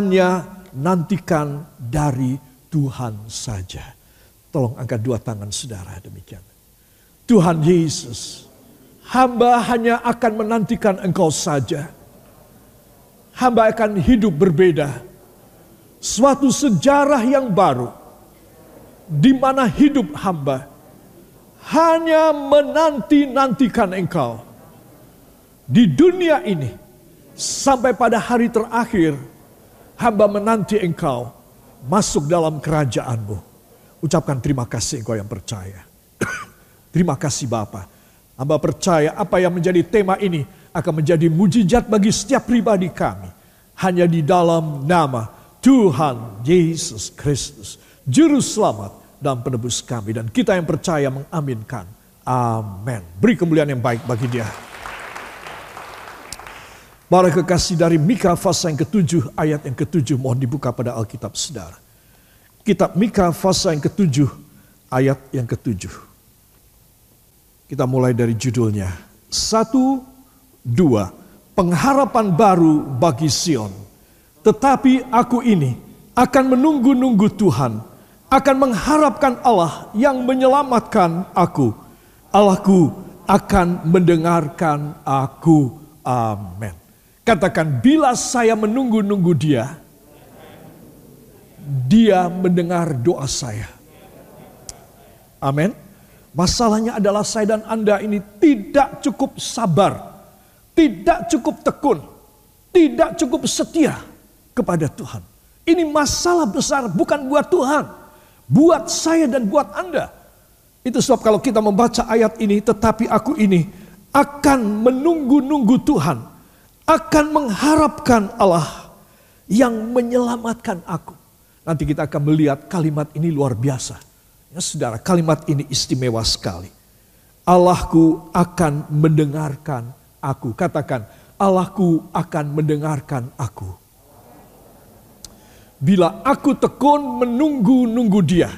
hanya nantikan dari Tuhan saja. Tolong angkat dua tangan saudara demikian. Tuhan Yesus, hamba hanya akan menantikan engkau saja. Hamba akan hidup berbeda. Suatu sejarah yang baru. Di mana hidup hamba hanya menanti-nantikan engkau. Di dunia ini sampai pada hari terakhir hamba menanti engkau masuk dalam kerajaanmu. Ucapkan terima kasih engkau yang percaya. terima kasih Bapa. Hamba percaya apa yang menjadi tema ini akan menjadi mujizat bagi setiap pribadi kami. Hanya di dalam nama Tuhan Yesus Kristus. Juru selamat dan penebus kami. Dan kita yang percaya mengaminkan. Amin. Beri kemuliaan yang baik bagi dia. Para kekasih dari Mika pasal yang ketujuh, ayat yang ketujuh, mohon dibuka pada Alkitab saudara. Kitab Mika pasal yang ketujuh, ayat yang ketujuh. Kita mulai dari judulnya. Satu, dua, pengharapan baru bagi Sion. Tetapi aku ini akan menunggu-nunggu Tuhan, akan mengharapkan Allah yang menyelamatkan aku. Allahku akan mendengarkan aku. Amin. Katakan, bila saya menunggu-nunggu dia, dia mendengar doa saya. Amin. Masalahnya adalah saya dan Anda ini tidak cukup sabar, tidak cukup tekun, tidak cukup setia kepada Tuhan. Ini masalah besar bukan buat Tuhan, buat saya dan buat Anda. Itu sebab kalau kita membaca ayat ini, tetapi aku ini akan menunggu-nunggu Tuhan akan mengharapkan Allah yang menyelamatkan aku. Nanti kita akan melihat kalimat ini luar biasa. Ya saudara, kalimat ini istimewa sekali. Allahku akan mendengarkan aku. Katakan, Allahku akan mendengarkan aku. Bila aku tekun menunggu-nunggu dia.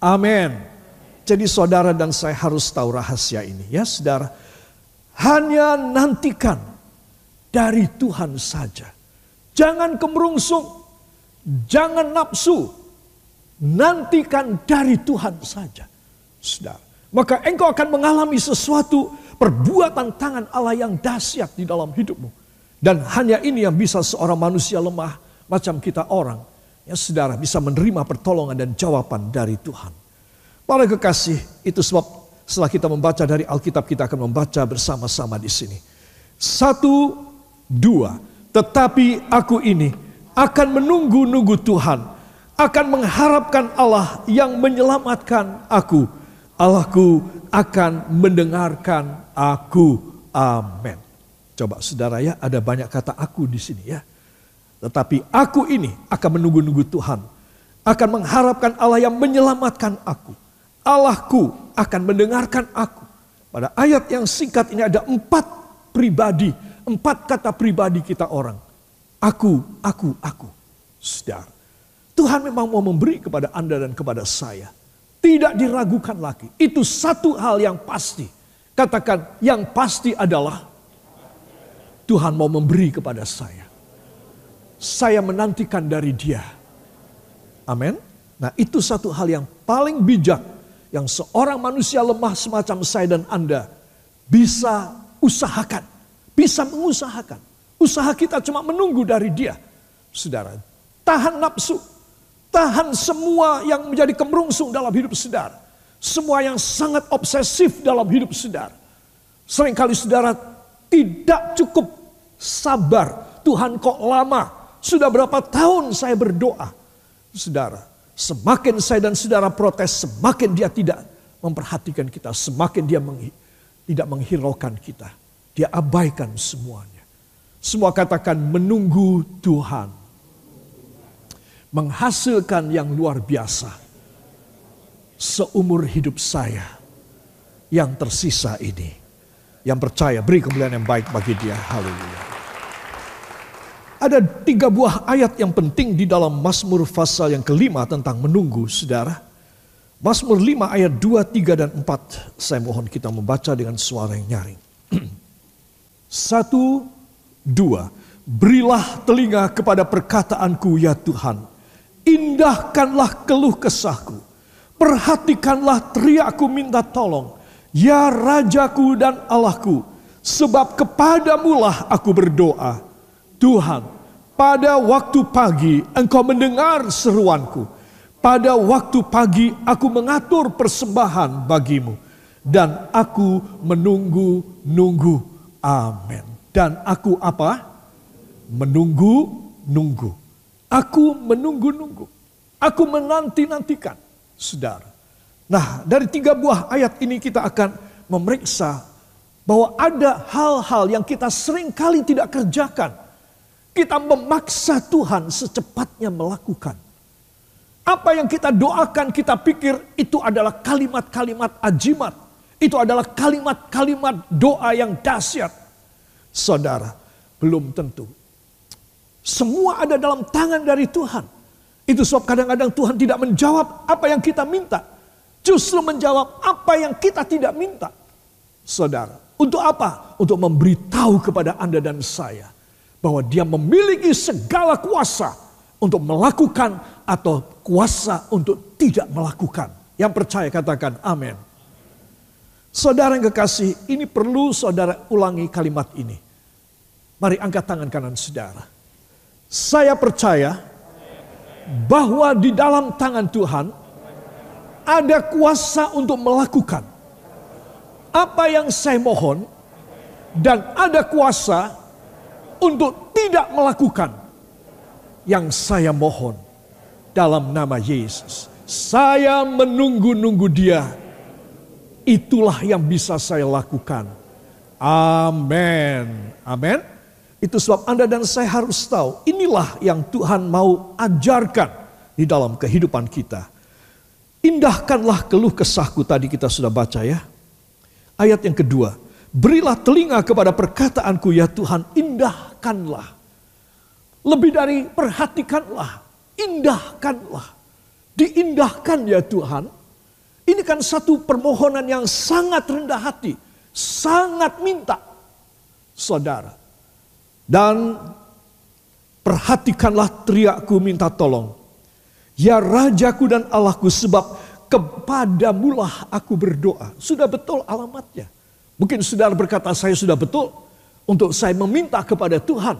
Amin. Jadi saudara dan saya harus tahu rahasia ini. Ya saudara, hanya nantikan dari Tuhan saja. Jangan kemerungsung, jangan nafsu. Nantikan dari Tuhan saja. Saudara, maka engkau akan mengalami sesuatu perbuatan tangan Allah yang dahsyat di dalam hidupmu. Dan hanya ini yang bisa seorang manusia lemah macam kita orang. Ya saudara bisa menerima pertolongan dan jawaban dari Tuhan. Para kekasih, itu sebab setelah kita membaca dari Alkitab, kita akan membaca bersama-sama di sini. Satu, dua. Tetapi aku ini akan menunggu-nunggu Tuhan. Akan mengharapkan Allah yang menyelamatkan aku. Allahku akan mendengarkan aku. Amin. Coba saudara ya, ada banyak kata aku di sini ya. Tetapi aku ini akan menunggu-nunggu Tuhan. Akan mengharapkan Allah yang menyelamatkan aku. Allahku akan mendengarkan aku. Pada ayat yang singkat ini ada empat pribadi, empat kata pribadi kita orang. Aku, aku, aku. Saudara, Tuhan memang mau memberi kepada Anda dan kepada saya. Tidak diragukan lagi. Itu satu hal yang pasti. Katakan yang pasti adalah Tuhan mau memberi kepada saya. Saya menantikan dari dia. Amin. Nah itu satu hal yang paling bijak yang seorang manusia lemah semacam saya dan Anda bisa usahakan, bisa mengusahakan. Usaha kita cuma menunggu dari dia. Saudara, tahan nafsu, tahan semua yang menjadi kemerungsung dalam hidup saudara. Semua yang sangat obsesif dalam hidup saudara. Seringkali saudara tidak cukup sabar. Tuhan kok lama? Sudah berapa tahun saya berdoa? Saudara, Semakin saya dan saudara protes, semakin dia tidak memperhatikan kita, semakin dia meng, tidak menghiraukan kita. Dia abaikan semuanya. Semua katakan menunggu Tuhan. Menghasilkan yang luar biasa. Seumur hidup saya yang tersisa ini. Yang percaya beri kemuliaan yang baik bagi dia. Haleluya. Ada tiga buah ayat yang penting di dalam Mazmur pasal yang kelima tentang menunggu, saudara. Mazmur 5 ayat 2, 3, dan 4. Saya mohon kita membaca dengan suara yang nyaring. Satu, dua. Berilah telinga kepada perkataanku ya Tuhan. Indahkanlah keluh kesahku. Perhatikanlah teriakku minta tolong. Ya Rajaku dan Allahku. Sebab kepadamulah aku berdoa. Tuhan, pada waktu pagi engkau mendengar seruanku. Pada waktu pagi aku mengatur persembahan bagimu. Dan aku menunggu-nunggu. Amin. Dan aku apa? Menunggu-nunggu. Aku menunggu-nunggu. Aku menanti-nantikan. Saudara. Nah dari tiga buah ayat ini kita akan memeriksa bahwa ada hal-hal yang kita sering kali tidak kerjakan. Kita memaksa Tuhan secepatnya melakukan. Apa yang kita doakan, kita pikir itu adalah kalimat-kalimat ajimat. Itu adalah kalimat-kalimat doa yang dahsyat. Saudara, belum tentu. Semua ada dalam tangan dari Tuhan. Itu sebab kadang-kadang Tuhan tidak menjawab apa yang kita minta. Justru menjawab apa yang kita tidak minta. Saudara, untuk apa? Untuk memberitahu kepada Anda dan saya. Bahwa dia memiliki segala kuasa untuk melakukan atau kuasa untuk tidak melakukan. Yang percaya katakan amin. Saudara yang kekasih, ini perlu saudara ulangi kalimat ini. Mari angkat tangan kanan saudara. Saya percaya bahwa di dalam tangan Tuhan ada kuasa untuk melakukan apa yang saya mohon dan ada kuasa untuk tidak melakukan yang saya mohon dalam nama Yesus. Saya menunggu-nunggu dia. Itulah yang bisa saya lakukan. Amin. Amin. Itu sebab Anda dan saya harus tahu inilah yang Tuhan mau ajarkan di dalam kehidupan kita. Indahkanlah keluh kesahku tadi kita sudah baca ya. Ayat yang kedua, berilah telinga kepada perkataanku ya Tuhan, indahkanlah. Lebih dari perhatikanlah, indahkanlah. Diindahkan ya Tuhan. Ini kan satu permohonan yang sangat rendah hati. Sangat minta. Saudara. Dan perhatikanlah teriakku minta tolong. Ya Rajaku dan Allahku sebab kepadamulah aku berdoa. Sudah betul alamatnya. Mungkin saudara berkata saya sudah betul untuk saya meminta kepada Tuhan.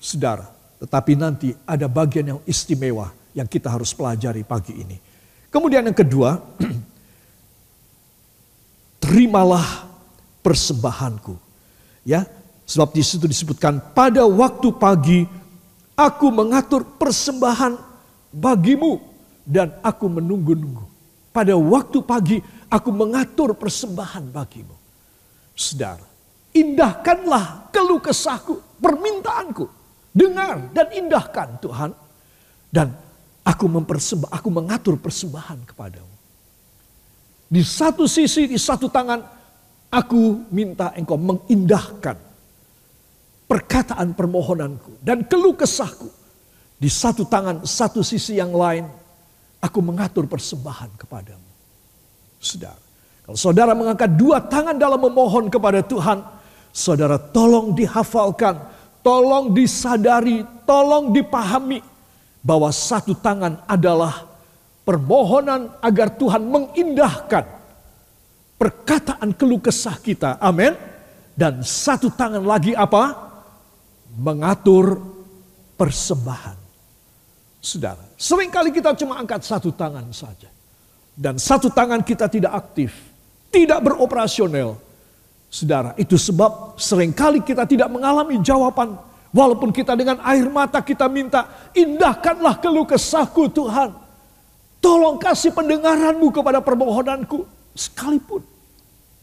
Saudara, tetapi nanti ada bagian yang istimewa yang kita harus pelajari pagi ini. Kemudian yang kedua, terimalah persembahanku. Ya, sebab di situ disebutkan pada waktu pagi aku mengatur persembahan bagimu dan aku menunggu-nunggu. Pada waktu pagi aku mengatur persembahan bagimu. Saudara, indahkanlah keluh kesahku, permintaanku Dengar dan indahkan Tuhan. Dan aku mempersembah, aku mengatur persembahan kepadamu. Di satu sisi, di satu tangan, aku minta engkau mengindahkan perkataan permohonanku dan keluh kesahku. Di satu tangan, satu sisi yang lain, aku mengatur persembahan kepadamu. Saudara, kalau saudara mengangkat dua tangan dalam memohon kepada Tuhan, saudara tolong dihafalkan Tolong disadari, tolong dipahami bahwa satu tangan adalah permohonan agar Tuhan mengindahkan perkataan keluh kesah kita. Amin. Dan satu tangan lagi apa? Mengatur persembahan. Saudara, sering kali kita cuma angkat satu tangan saja. Dan satu tangan kita tidak aktif, tidak beroperasional Saudara, itu sebab sering kali kita tidak mengalami jawaban. Walaupun kita dengan air mata kita minta, indahkanlah keluh kesahku Tuhan. Tolong kasih pendengaranmu kepada permohonanku. Sekalipun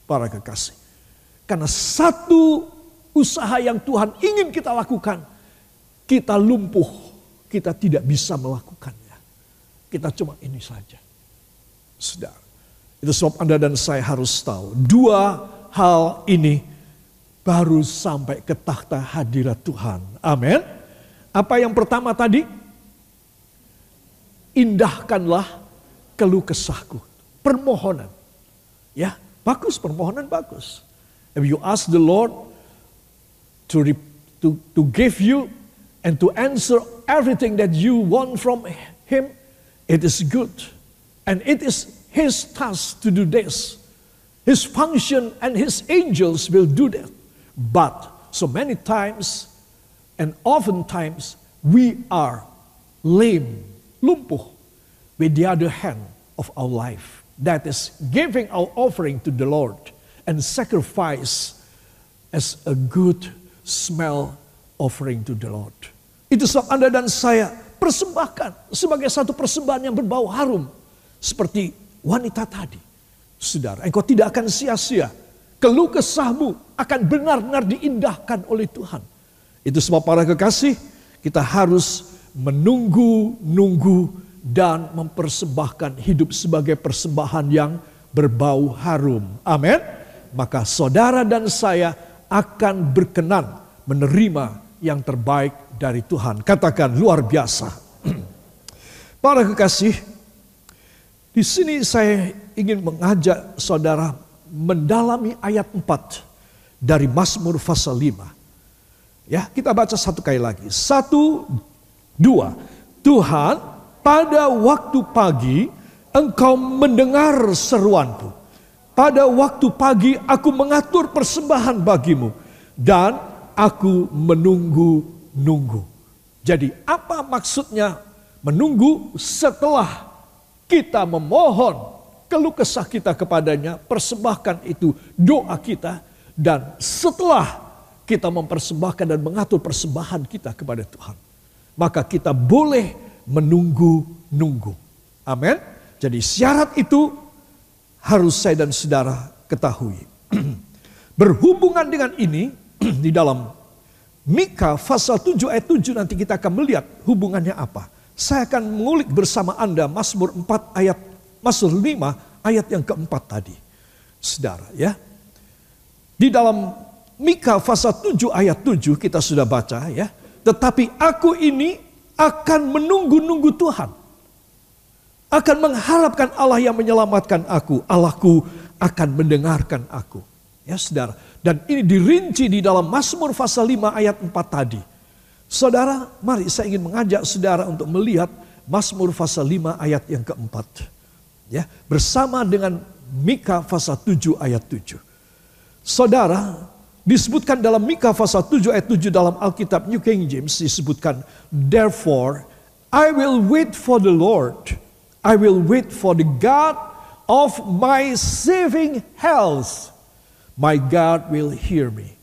para kekasih. Karena satu usaha yang Tuhan ingin kita lakukan, kita lumpuh, kita tidak bisa melakukannya. Kita cuma ini saja. Saudara, itu sebab Anda dan saya harus tahu. Dua hal ini baru sampai ke takhta hadirat Tuhan. Amin. Apa yang pertama tadi? Indahkanlah keluh kesahku. Permohonan. Ya, bagus permohonan bagus. If you ask the Lord to, to, to give you and to answer everything that you want from Him, it is good. And it is His task to do this. His function and His angels will do that. But so many times and oftentimes we are lame, lumpuh, with the other hand of our life. That is giving our offering to the Lord and sacrifice as a good smell offering to the Lord. Itu sebab Anda dan saya persembahkan sebagai satu persembahan yang berbau harum. Seperti wanita tadi. Saudara, engkau tidak akan sia-sia. Keluh kesahmu akan benar-benar diindahkan oleh Tuhan. Itu sebab para kekasih, kita harus menunggu-nunggu dan mempersembahkan hidup sebagai persembahan yang berbau harum. Amin. Maka saudara dan saya akan berkenan menerima yang terbaik dari Tuhan. Katakan luar biasa. Para kekasih, di sini saya ingin mengajak saudara mendalami ayat 4 dari Mazmur pasal 5. Ya, kita baca satu kali lagi. Satu, dua. Tuhan, pada waktu pagi engkau mendengar seruanku. Pada waktu pagi aku mengatur persembahan bagimu. Dan aku menunggu-nunggu. Jadi apa maksudnya menunggu setelah kita memohon keluh kesah kita kepadanya, persembahkan itu doa kita. Dan setelah kita mempersembahkan dan mengatur persembahan kita kepada Tuhan. Maka kita boleh menunggu-nunggu. Amin. Jadi syarat itu harus saya dan saudara ketahui. Berhubungan dengan ini, di dalam Mika pasal 7 ayat 7 nanti kita akan melihat hubungannya apa. Saya akan mengulik bersama Anda Mazmur 4 ayat Mazmur 5 ayat yang keempat tadi. Saudara ya. Di dalam Mika pasal 7 ayat 7 kita sudah baca ya. Tetapi aku ini akan menunggu-nunggu Tuhan. Akan mengharapkan Allah yang menyelamatkan aku. Allahku akan mendengarkan aku. Ya saudara. Dan ini dirinci di dalam Mazmur pasal 5 ayat 4 tadi. Saudara, mari saya ingin mengajak saudara untuk melihat Mazmur pasal 5 ayat yang keempat. Ya, bersama dengan Mika pasal 7 ayat 7. Saudara, disebutkan dalam Mika pasal 7 ayat 7 dalam Alkitab New King James disebutkan, Therefore, I will wait for the Lord. I will wait for the God of my saving health. My God will hear me.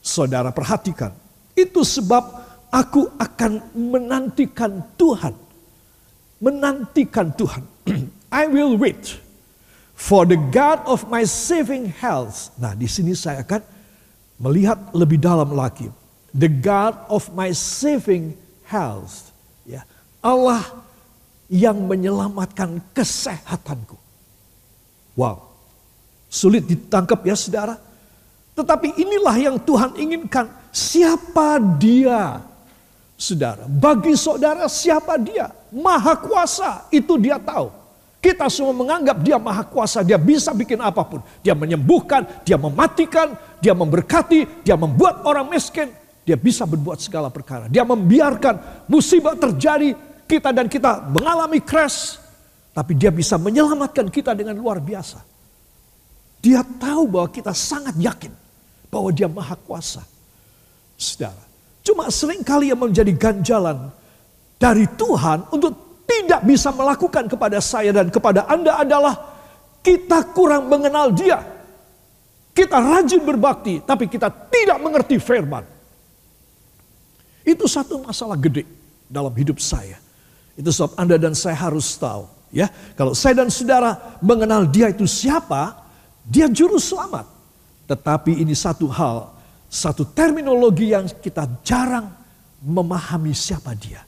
Saudara perhatikan, itu sebab aku akan menantikan Tuhan. Menantikan Tuhan. I will wait for the God of my saving health. Nah, di sini saya akan melihat lebih dalam lagi. The God of my saving health. Ya, Allah yang menyelamatkan kesehatanku. Wow. Sulit ditangkap ya saudara. Tetapi inilah yang Tuhan inginkan. Siapa dia? Saudara, bagi saudara siapa dia? Maha kuasa, itu dia tahu. Kita semua menganggap dia maha kuasa, dia bisa bikin apa pun. Dia menyembuhkan, dia mematikan, dia memberkati, dia membuat orang miskin. Dia bisa berbuat segala perkara. Dia membiarkan musibah terjadi, kita dan kita mengalami crash. Tapi dia bisa menyelamatkan kita dengan luar biasa. Dia tahu bahwa kita sangat yakin bahwa dia maha kuasa. Saudara, cuma sering kali yang menjadi ganjalan dari Tuhan untuk tidak bisa melakukan kepada saya dan kepada Anda adalah kita kurang mengenal dia. Kita rajin berbakti, tapi kita tidak mengerti firman. Itu satu masalah gede dalam hidup saya. Itu sebab Anda dan saya harus tahu. Ya, kalau saya dan saudara mengenal dia itu siapa, dia juru selamat. Tetapi ini satu hal, satu terminologi yang kita jarang memahami siapa dia.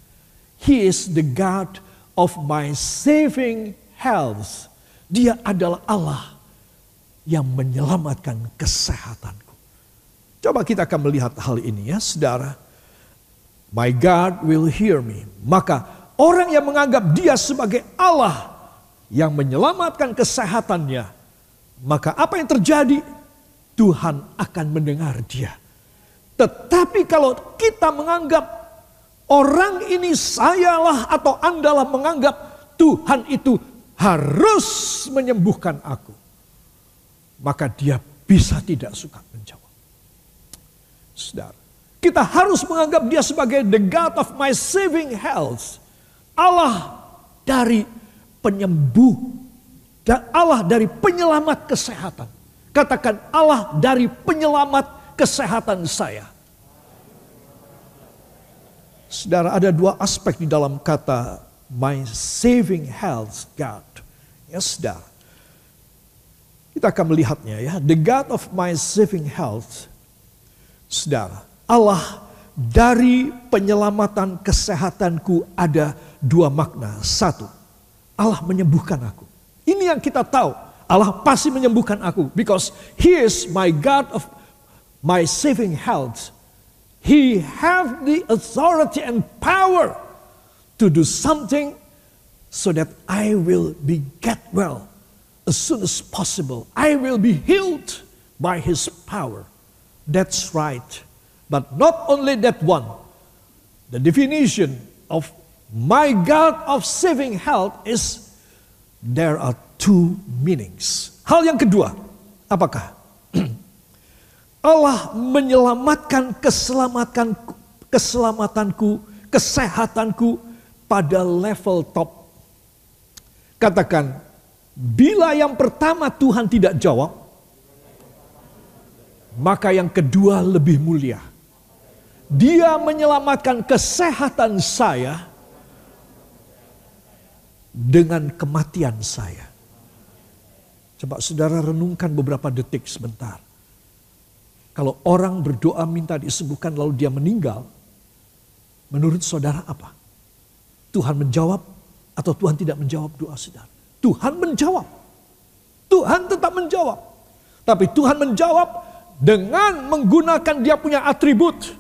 He is the God of my saving health. Dia adalah Allah yang menyelamatkan kesehatanku. Coba kita akan melihat hal ini ya saudara. My God will hear me. Maka orang yang menganggap dia sebagai Allah yang menyelamatkan kesehatannya maka apa yang terjadi? Tuhan akan mendengar dia. Tetapi kalau kita menganggap orang ini sayalah atau andalah menganggap Tuhan itu harus menyembuhkan aku. Maka dia bisa tidak suka menjawab. Saudara, kita harus menganggap dia sebagai the God of my saving health. Allah dari penyembuh dan Allah dari penyelamat kesehatan. Katakan Allah dari penyelamat kesehatan saya. Saudara ada dua aspek di dalam kata my saving health God. Ya saudara. Kita akan melihatnya ya. The God of my saving health. Saudara. Allah dari penyelamatan kesehatanku ada dua makna. Satu. Allah menyembuhkan aku. Ini yang kita tahu. Allah pasti menyembuhkan aku. Because he is my God of my saving health. He have the authority and power to do something so that I will be get well as soon as possible. I will be healed by his power. That's right. But not only that one. The definition of my God of saving health is there are two meanings. Hal yang kedua, apakah? Allah menyelamatkan keselamatan keselamatanku, kesehatanku pada level top. Katakan, bila yang pertama Tuhan tidak jawab, maka yang kedua lebih mulia. Dia menyelamatkan kesehatan saya dengan kematian saya. Coba saudara renungkan beberapa detik sebentar. Kalau orang berdoa minta disembuhkan lalu dia meninggal, menurut saudara apa? Tuhan menjawab atau Tuhan tidak menjawab doa saudara? Tuhan menjawab. Tuhan tetap menjawab. Tapi Tuhan menjawab dengan menggunakan dia punya atribut.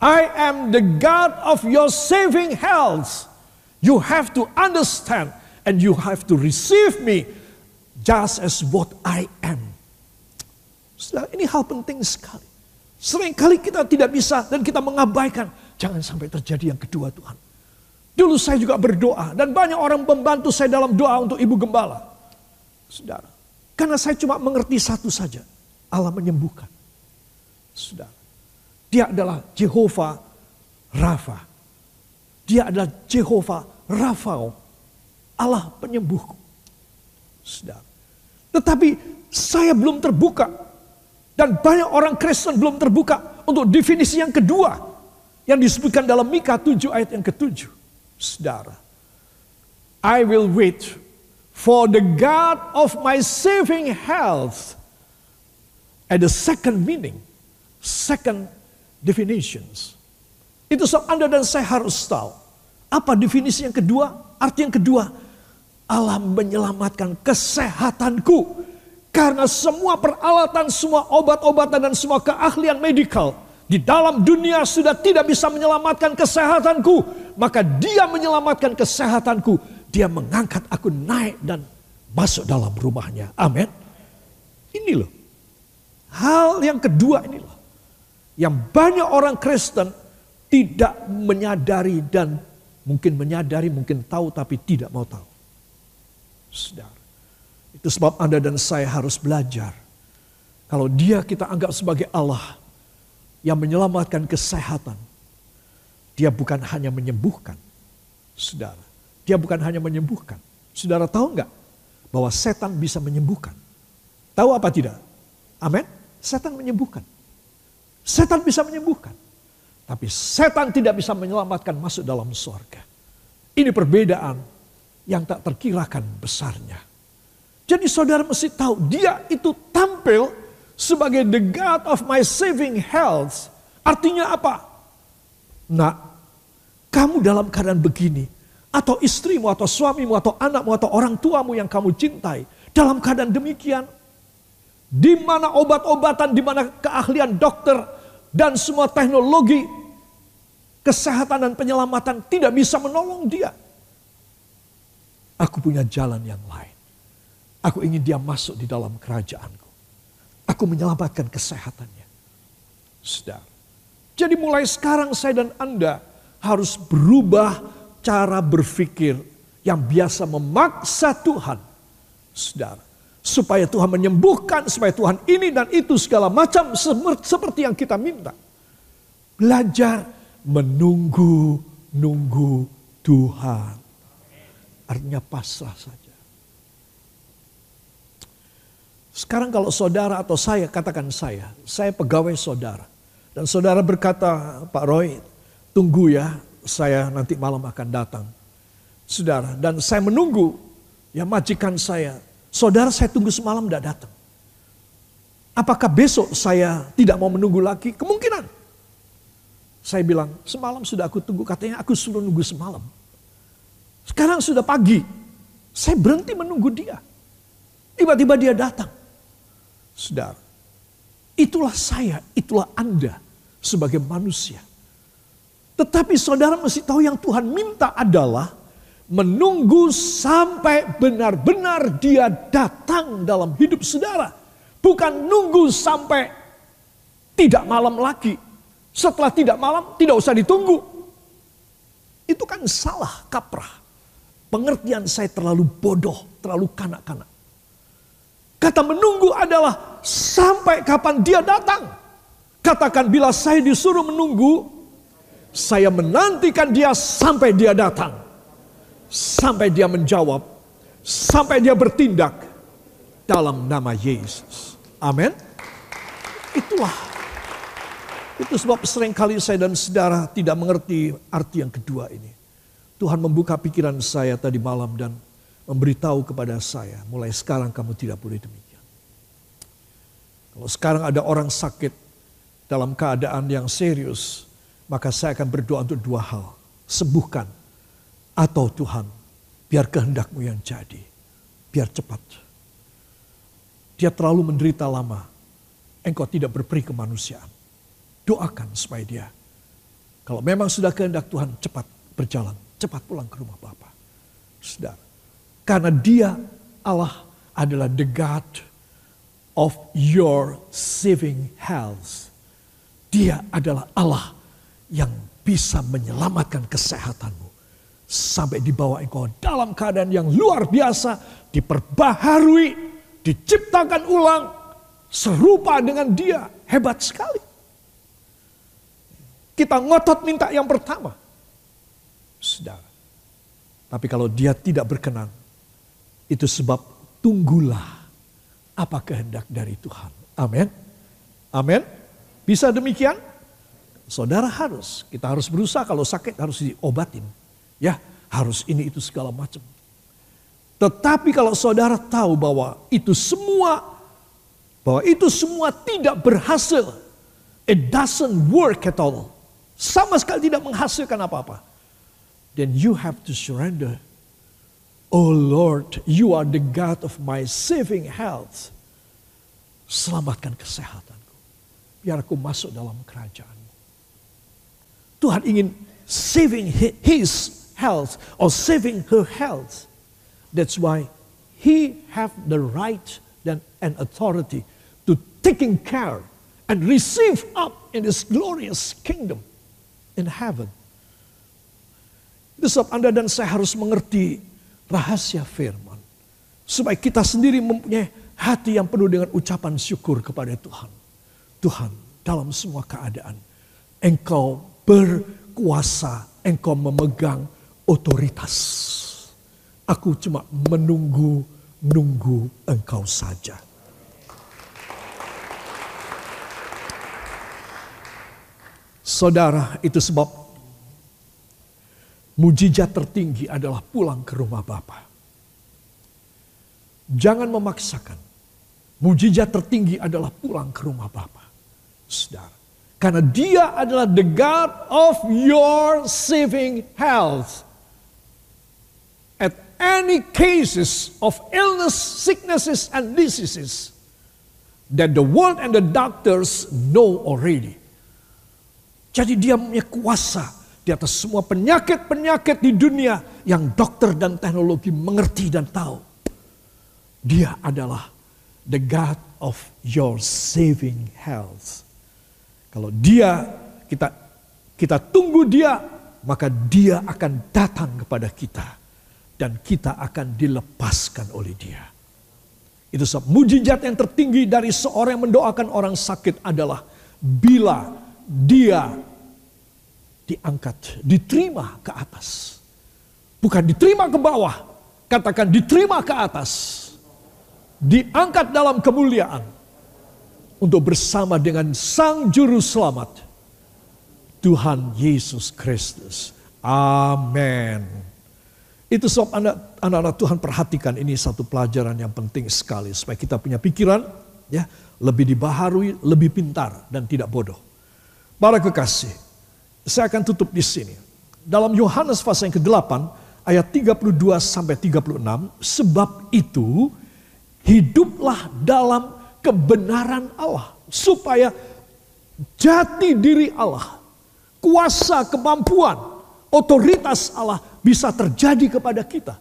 I am the God of your saving health. You have to understand and you have to receive me just as what I am. Saudara, ini hal penting sekali. Seringkali kita tidak bisa dan kita mengabaikan. Jangan sampai terjadi yang kedua Tuhan. Dulu saya juga berdoa dan banyak orang membantu saya dalam doa untuk ibu gembala. Saudara, karena saya cuma mengerti satu saja. Allah menyembuhkan. Saudara, dia adalah Jehovah Rafa. Dia adalah Jehovah Rafao. Allah penyembuhku. Saudara. Tetapi saya belum terbuka dan banyak orang Kristen belum terbuka untuk definisi yang kedua. Yang disebutkan dalam Mika 7 ayat yang ketujuh. Saudara. I will wait for the God of my saving health. At the second meaning. Second definitions. Itu sebab Anda dan saya harus tahu. Apa definisi yang kedua? Arti yang kedua. Allah menyelamatkan kesehatanku karena semua peralatan, semua obat-obatan dan semua keahlian medikal di dalam dunia sudah tidak bisa menyelamatkan kesehatanku. Maka dia menyelamatkan kesehatanku. Dia mengangkat aku naik dan masuk dalam rumahnya. Amin. Ini loh. Hal yang kedua ini loh. Yang banyak orang Kristen tidak menyadari dan mungkin menyadari, mungkin tahu tapi tidak mau tahu. Saudara. Itu sebab Anda dan saya harus belajar. Kalau dia kita anggap sebagai Allah yang menyelamatkan kesehatan. Dia bukan hanya menyembuhkan. Saudara. Dia bukan hanya menyembuhkan. Saudara tahu nggak bahwa setan bisa menyembuhkan? Tahu apa tidak? Amin. Setan menyembuhkan. Setan bisa menyembuhkan. Tapi setan tidak bisa menyelamatkan masuk dalam surga. Ini perbedaan yang tak terkirakan besarnya. Jadi saudara mesti tahu, dia itu tampil sebagai the God of my saving health. Artinya apa? Nah, kamu dalam keadaan begini, atau istrimu, atau suamimu, atau anakmu, atau orang tuamu yang kamu cintai, dalam keadaan demikian, di mana obat-obatan, di mana keahlian dokter, dan semua teknologi, kesehatan dan penyelamatan tidak bisa menolong dia. Aku punya jalan yang lain. Aku ingin dia masuk di dalam kerajaanku. Aku menyelamatkan kesehatannya. Saudara. Jadi mulai sekarang saya dan Anda harus berubah cara berpikir yang biasa memaksa Tuhan. Saudara, supaya Tuhan menyembuhkan, supaya Tuhan ini dan itu segala macam seperti yang kita minta. Belajar menunggu-nunggu Tuhan. Artinya pasrah saja. Sekarang kalau saudara atau saya, katakan saya, saya pegawai saudara. Dan saudara berkata, Pak Roy, tunggu ya, saya nanti malam akan datang. Saudara, dan saya menunggu, ya majikan saya, saudara saya tunggu semalam tidak datang. Apakah besok saya tidak mau menunggu lagi? Kemungkinan. Saya bilang, semalam sudah aku tunggu, katanya aku suruh nunggu semalam. Sekarang sudah pagi, saya berhenti menunggu dia. Tiba-tiba dia datang. Saudara, itulah saya, itulah Anda sebagai manusia. Tetapi saudara mesti tahu yang Tuhan minta adalah menunggu sampai benar-benar dia datang dalam hidup saudara. Bukan nunggu sampai tidak malam lagi. Setelah tidak malam tidak usah ditunggu. Itu kan salah kaprah. Pengertian saya terlalu bodoh, terlalu kanak-kanak. Kata menunggu adalah sampai kapan dia datang. Katakan bila saya disuruh menunggu, saya menantikan dia sampai dia datang. Sampai dia menjawab, sampai dia bertindak dalam nama Yesus. Amin. Itulah. Itu sebab sering kali saya dan saudara tidak mengerti arti yang kedua ini. Tuhan membuka pikiran saya tadi malam dan memberitahu kepada saya, mulai sekarang kamu tidak boleh demikian. Kalau sekarang ada orang sakit, dalam keadaan yang serius, maka saya akan berdoa untuk dua hal. Sembuhkan atau Tuhan, biar kehendakmu yang jadi. Biar cepat. Dia terlalu menderita lama. Engkau tidak berperi kemanusiaan. Doakan supaya dia. Kalau memang sudah kehendak Tuhan cepat berjalan. Cepat pulang ke rumah Bapa. Saudara. Karena dia Allah adalah the God of your saving health. Dia adalah Allah yang bisa menyelamatkan kesehatanmu. Sampai dibawa engkau dalam keadaan yang luar biasa. Diperbaharui, diciptakan ulang. Serupa dengan dia. Hebat sekali. Kita ngotot minta yang pertama. Saudara. Tapi kalau dia tidak berkenan. Itu sebab tunggulah apa kehendak dari Tuhan. Amin. Amin. Bisa demikian? Saudara harus, kita harus berusaha kalau sakit harus diobatin. Ya, harus ini itu segala macam. Tetapi kalau saudara tahu bahwa itu semua bahwa itu semua tidak berhasil. It doesn't work at all. Sama sekali tidak menghasilkan apa-apa. Then you have to surrender. Oh Lord, you are the God of my saving health. Selamatkan kesehatan biar aku masuk dalam kerajaan. Tuhan ingin saving his health or saving her health. That's why he have the right and authority to taking care and receive up in his glorious kingdom in heaven. Itu sebab Anda dan saya harus mengerti rahasia firman. Supaya kita sendiri mempunyai hati yang penuh dengan ucapan syukur kepada Tuhan. Tuhan dalam semua keadaan. Engkau berkuasa, engkau memegang otoritas. Aku cuma menunggu-nunggu engkau saja. Saudara, itu sebab mujizat tertinggi adalah pulang ke rumah Bapa. Jangan memaksakan. Mujizat tertinggi adalah pulang ke rumah Bapa. Saudara. Karena dia adalah the God of your saving health. At any cases of illness, sicknesses, and diseases that the world and the doctors know already. Jadi dia punya kuasa di atas semua penyakit-penyakit di dunia yang dokter dan teknologi mengerti dan tahu. Dia adalah the God of your saving health. Kalau dia kita kita tunggu dia, maka dia akan datang kepada kita dan kita akan dilepaskan oleh dia. Itu sebab mujizat yang tertinggi dari seorang yang mendoakan orang sakit adalah bila dia diangkat, diterima ke atas. Bukan diterima ke bawah, katakan diterima ke atas. Diangkat dalam kemuliaan untuk bersama dengan Sang Juru Selamat, Tuhan Yesus Kristus. Amin. Itu sebab anak-anak Tuhan perhatikan ini satu pelajaran yang penting sekali supaya kita punya pikiran ya lebih dibaharui, lebih pintar dan tidak bodoh. Para kekasih, saya akan tutup di sini. Dalam Yohanes pasal yang ke-8 ayat 32 sampai 36, sebab itu hiduplah dalam kebenaran Allah supaya jati diri Allah, kuasa, kemampuan, otoritas Allah bisa terjadi kepada kita.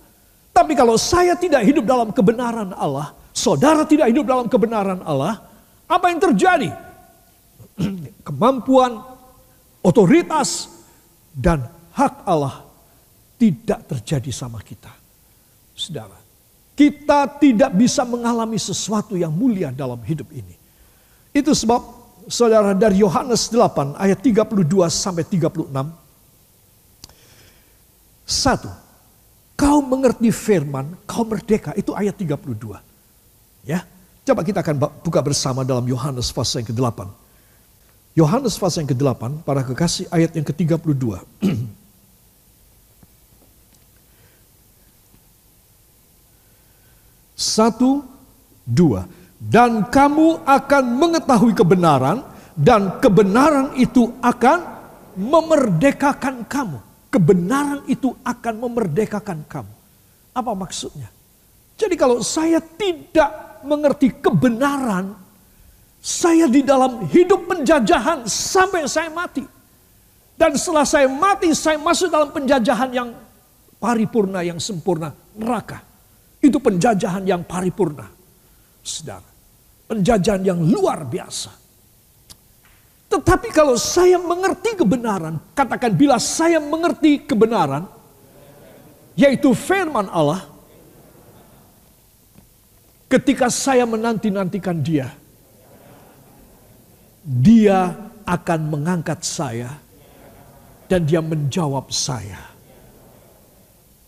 Tapi kalau saya tidak hidup dalam kebenaran Allah, saudara tidak hidup dalam kebenaran Allah, apa yang terjadi? Kemampuan, otoritas, dan hak Allah tidak terjadi sama kita. Saudara, kita tidak bisa mengalami sesuatu yang mulia dalam hidup ini. Itu sebab saudara dari Yohanes 8 ayat 32 sampai 36. Satu, kau mengerti firman, kau merdeka. Itu ayat 32. Ya, coba kita akan buka bersama dalam Yohanes pasal yang ke-8. Yohanes pasal yang ke-8, para kekasih ayat yang ke-32. Satu, dua. Dan kamu akan mengetahui kebenaran dan kebenaran itu akan memerdekakan kamu. Kebenaran itu akan memerdekakan kamu. Apa maksudnya? Jadi kalau saya tidak mengerti kebenaran, saya di dalam hidup penjajahan sampai saya mati. Dan setelah saya mati, saya masuk dalam penjajahan yang paripurna, yang sempurna, neraka. Itu penjajahan yang paripurna. Saudara, penjajahan yang luar biasa. Tetapi kalau saya mengerti kebenaran, katakan bila saya mengerti kebenaran, yaitu firman Allah, ketika saya menanti-nantikan dia, dia akan mengangkat saya dan dia menjawab saya.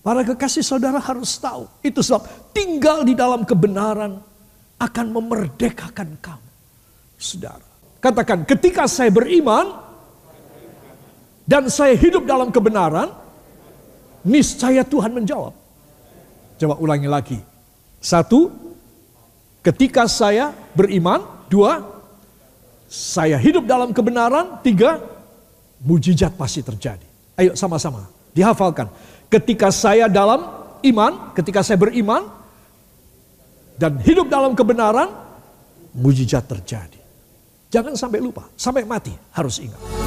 Para kekasih saudara harus tahu. Itu sebab tinggal di dalam kebenaran akan memerdekakan kamu. Saudara. Katakan ketika saya beriman dan saya hidup dalam kebenaran. Niscaya Tuhan menjawab. Coba ulangi lagi. Satu. Ketika saya beriman. Dua. Saya hidup dalam kebenaran. Tiga. Mujizat pasti terjadi. Ayo sama-sama. Dihafalkan ketika saya dalam iman, ketika saya beriman dan hidup dalam kebenaran, mujizat terjadi. Jangan sampai lupa, sampai mati harus ingat.